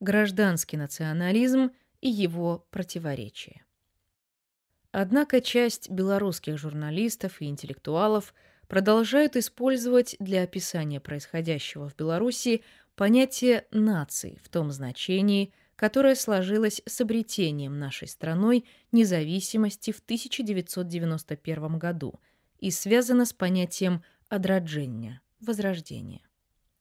Гражданский национализм и его противоречия. Однако часть белорусских журналистов и интеллектуалов продолжают использовать для описания происходящего в Беларуси понятие «нации» в том значении, которое сложилось с обретением нашей страной независимости в 1991 году и связано с понятием «одраджения» – возрождения.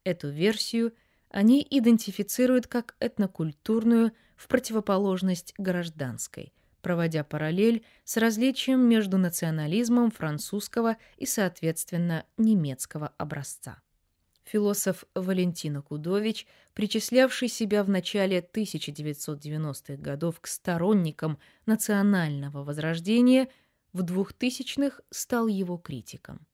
Эту версию они идентифицируют как этнокультурную в противоположность гражданской – проводя параллель с различием между национализмом французского и, соответственно, немецкого образца. Философ Валентина Кудович, причислявший себя в начале 1990-х годов к сторонникам национального возрождения, в 2000-х стал его критиком.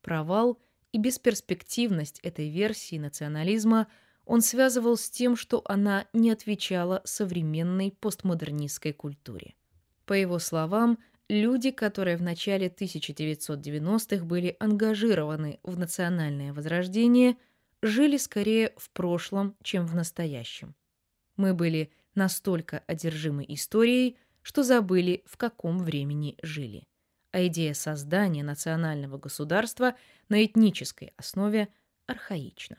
Провал и бесперспективность этой версии национализма он связывал с тем, что она не отвечала современной постмодернистской культуре. По его словам, люди, которые в начале 1990-х были ангажированы в национальное возрождение, жили скорее в прошлом, чем в настоящем. Мы были настолько одержимы историей, что забыли, в каком времени жили. А идея создания национального государства на этнической основе архаична.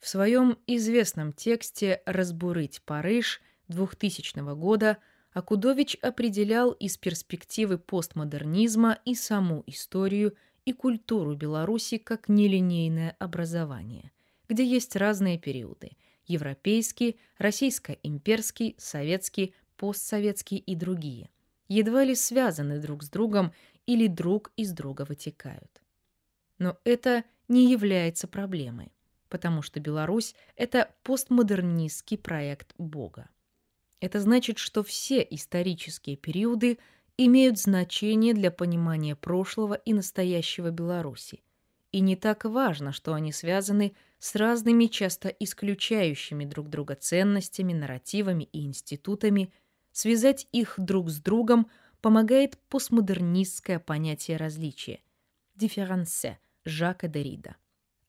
В своем известном тексте «Разбурыть Париж» 2000 года – Акудович определял из перспективы постмодернизма и саму историю и культуру Беларуси как нелинейное образование, где есть разные периоды – европейский, российско-имперский, советский, постсоветский и другие – едва ли связаны друг с другом или друг из друга вытекают. Но это не является проблемой, потому что Беларусь – это постмодернистский проект Бога. Это значит, что все исторические периоды имеют значение для понимания прошлого и настоящего Беларуси. И не так важно, что они связаны с разными, часто исключающими друг друга ценностями, нарративами и институтами, связать их друг с другом помогает постмодернистское понятие различия – дифференсе Жака Derrida.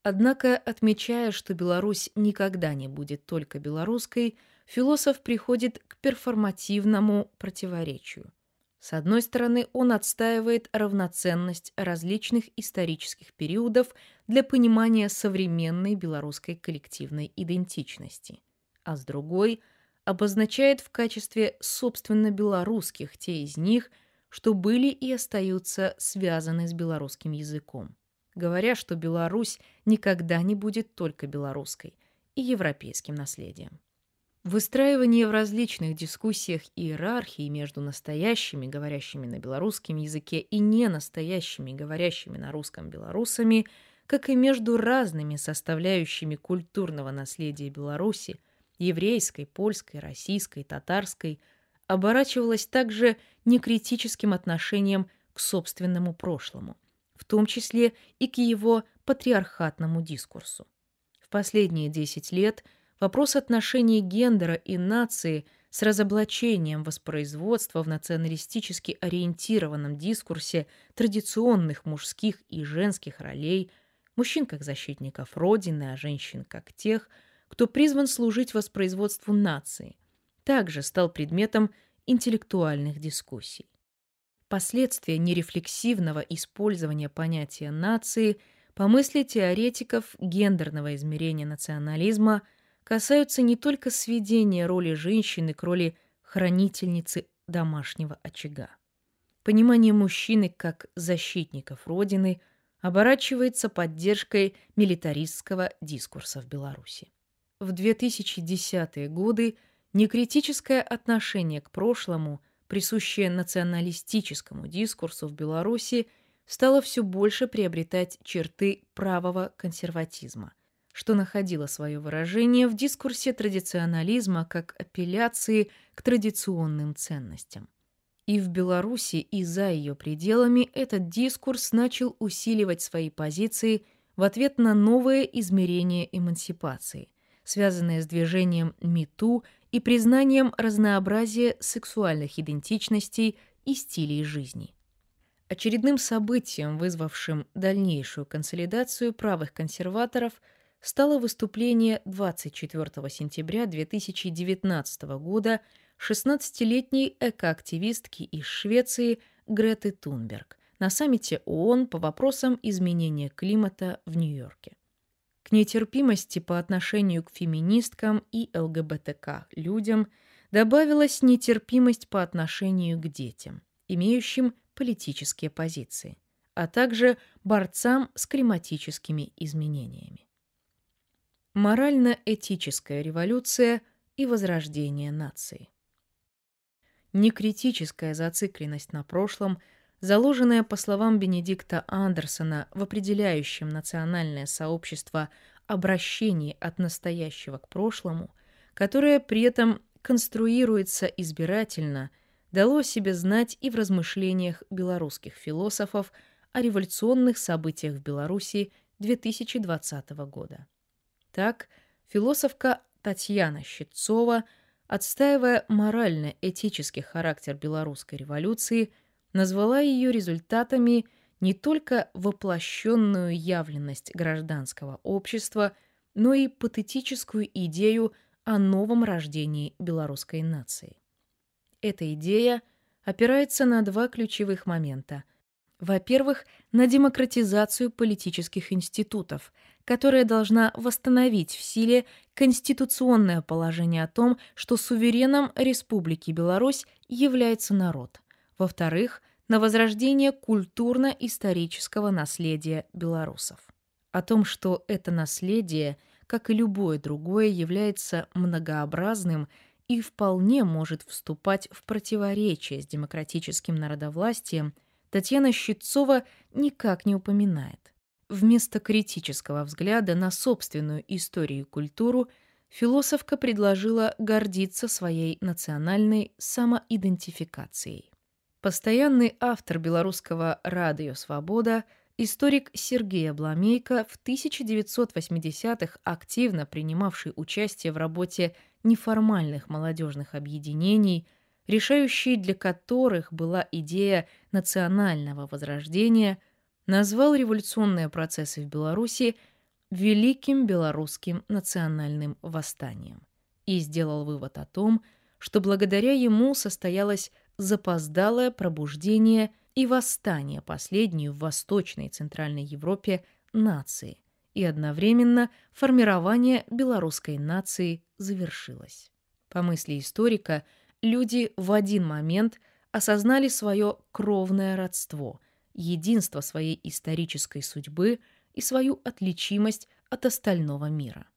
Однако, отмечая, что Беларусь никогда не будет только белорусской – философ приходит к перформативному противоречию. С одной стороны, он отстаивает равноценность различных исторических периодов для понимания современной белорусской коллективной идентичности, а с другой – обозначает в качестве собственно белорусских те из них, что были и остаются связаны с белорусским языком, говоря, что Беларусь никогда не будет только белорусской и европейским наследием. Выстраивание в различных дискуссиях иерархии между настоящими, говорящими на белорусском языке, и не настоящими, говорящими на русском белорусами, как и между разными составляющими культурного наследия Беларуси, еврейской, польской, российской, татарской, оборачивалось также некритическим отношением к собственному прошлому, в том числе и к его патриархатному дискурсу. В последние десять лет – Вопрос отношений гендера и нации с разоблачением воспроизводства в националистически ориентированном дискурсе традиционных мужских и женских ролей, мужчин как защитников Родины, а женщин как тех, кто призван служить воспроизводству нации, также стал предметом интеллектуальных дискуссий. Последствия нерефлексивного использования понятия нации по мысли теоретиков гендерного измерения национализма – касаются не только сведения роли женщины к роли хранительницы домашнего очага. Понимание мужчины как защитников Родины оборачивается поддержкой милитаристского дискурса в Беларуси. В 2010-е годы некритическое отношение к прошлому, присущее националистическому дискурсу в Беларуси, стало все больше приобретать черты правого консерватизма – что находило свое выражение в дискурсе традиционализма как апелляции к традиционным ценностям. И в Беларуси, и за ее пределами этот дискурс начал усиливать свои позиции в ответ на новое измерение эмансипации, связанное с движением МИТУ и признанием разнообразия сексуальных идентичностей и стилей жизни. Очередным событием, вызвавшим дальнейшую консолидацию правых консерваторов – стало выступление 24 сентября 2019 года 16-летней экоактивистки из Швеции Греты Тунберг на саммите ООН по вопросам изменения климата в Нью-Йорке. К нетерпимости по отношению к феминисткам и ЛГБТК людям добавилась нетерпимость по отношению к детям, имеющим политические позиции, а также борцам с климатическими изменениями. Морально-этическая революция и возрождение нации. Некритическая зацикленность на прошлом, заложенная, по словам Бенедикта Андерсона, в определяющем национальное сообщество обращении от настоящего к прошлому, которое при этом конструируется избирательно, дало себе знать и в размышлениях белорусских философов о революционных событиях в Беларуси 2020 года. Так, философка Татьяна Щитцова, отстаивая морально-этический характер белорусской революции, назвала ее результатами не только воплощенную явленность гражданского общества, но и патетическую идею о новом рождении белорусской нации. Эта идея опирается на два ключевых момента. Во-первых, на демократизацию политических институтов – которая должна восстановить в силе конституционное положение о том, что сувереном Республики Беларусь является народ. Во-вторых, на возрождение культурно-исторического наследия белорусов. О том, что это наследие, как и любое другое, является многообразным и вполне может вступать в противоречие с демократическим народовластием, Татьяна Щитцова никак не упоминает. Вместо критического взгляда на собственную историю и культуру философка предложила гордиться своей национальной самоидентификацией. Постоянный автор белорусского «Радио Свобода» историк Сергей Обламейко в 1980-х активно принимавший участие в работе неформальных молодежных объединений, решающей для которых была идея национального возрождения – назвал революционные процессы в Беларуси Великим Белорусским национальным восстанием и сделал вывод о том, что благодаря ему состоялось запоздалое пробуждение и восстание последней в Восточной и Центральной Европе нации, и одновременно формирование белорусской нации завершилось. По мысли историка, люди в один момент осознали свое кровное родство – единство своей исторической судьбы и свою отличимость от остального мира.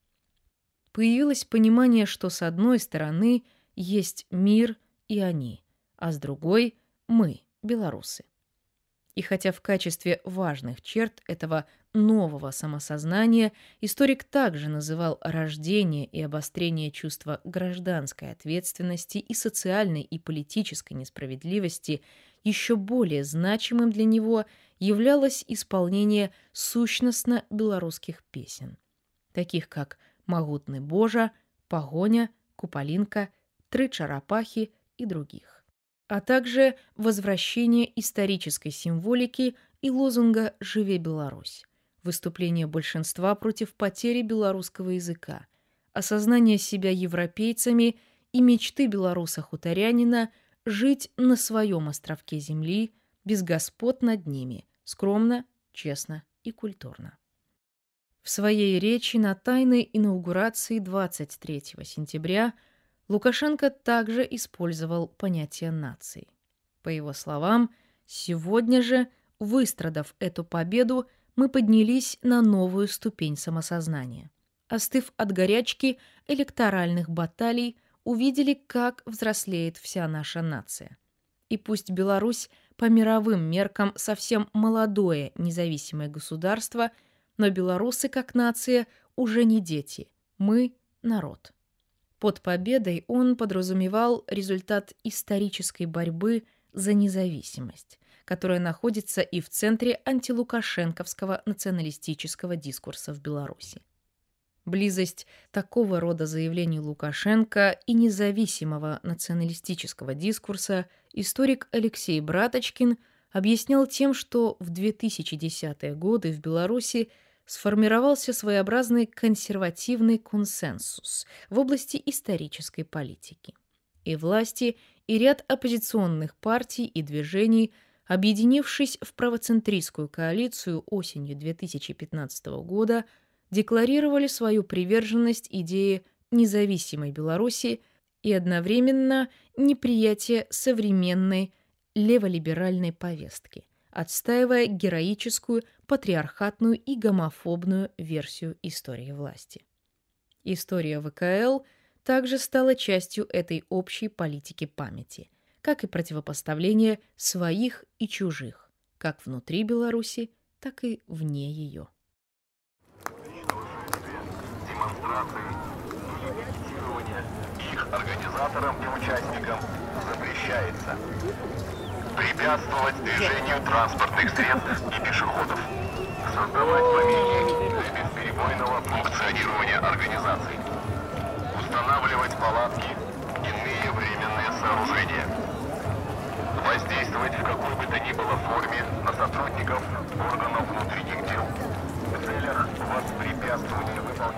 Появилось понимание, что с одной стороны есть мир и они, а с другой – мы, белорусы. И хотя в качестве важных черт этого нового самосознания историк также называл рождение и обострение чувства гражданской ответственности и социальной и политической несправедливости еще более значимым для него являлось исполнение сущностно-белорусских песен, таких как «Могутный Божа», «Погоня», «Куполинка», «Тры чарапахи» и других, а также возвращение исторической символики и лозунга «Живе Беларусь», выступление большинства против потери белорусского языка, осознание себя европейцами и мечты белоруса-хуторянина – жить на своем островке земли, без господ над ними, скромно, честно и культурно. В своей речи на тайной инаугурации 23 сентября Лукашенко также использовал понятие нации. По его словам, сегодня же, выстрадав эту победу, мы поднялись на новую ступень самосознания. Остыв от горячки электоральных баталий, увидели, как взрослеет вся наша нация. И пусть Беларусь по мировым меркам совсем молодое независимое государство, но белорусы как нация уже не дети, мы – народ. Под победой он подразумевал результат исторической борьбы за независимость, которая находится и в центре антилукашенковского националистического дискурса в Беларуси. Близость такого рода заявлений Лукашенко и независимого националистического дискурса историк Алексей Браточкин объяснял тем, что в 2010-е годы в Беларуси сформировался своеобразный консервативный консенсус в области исторической политики. И власти, и ряд оппозиционных партий и движений, объединившись в правоцентристскую коалицию осенью 2015 года, декларировали свою приверженность идее независимой Беларуси и одновременно неприятие современной леволиберальной повестки, отстаивая героическую, патриархатную и гомофобную версию истории власти. История ВКЛ также стала частью этой общей политики памяти, как и противопоставление своих и чужих, как внутри Беларуси, так и вне ее. Их организаторам и участникам запрещается препятствовать движению транспортных средств и пешеходов, создавать помехи для бесперебойного функционирования организации, устанавливать палатки, иные временные сооружения, воздействовать в какой бы то ни было форме на сотрудников органов внутренних дел. В целях воспрепятствования выполнения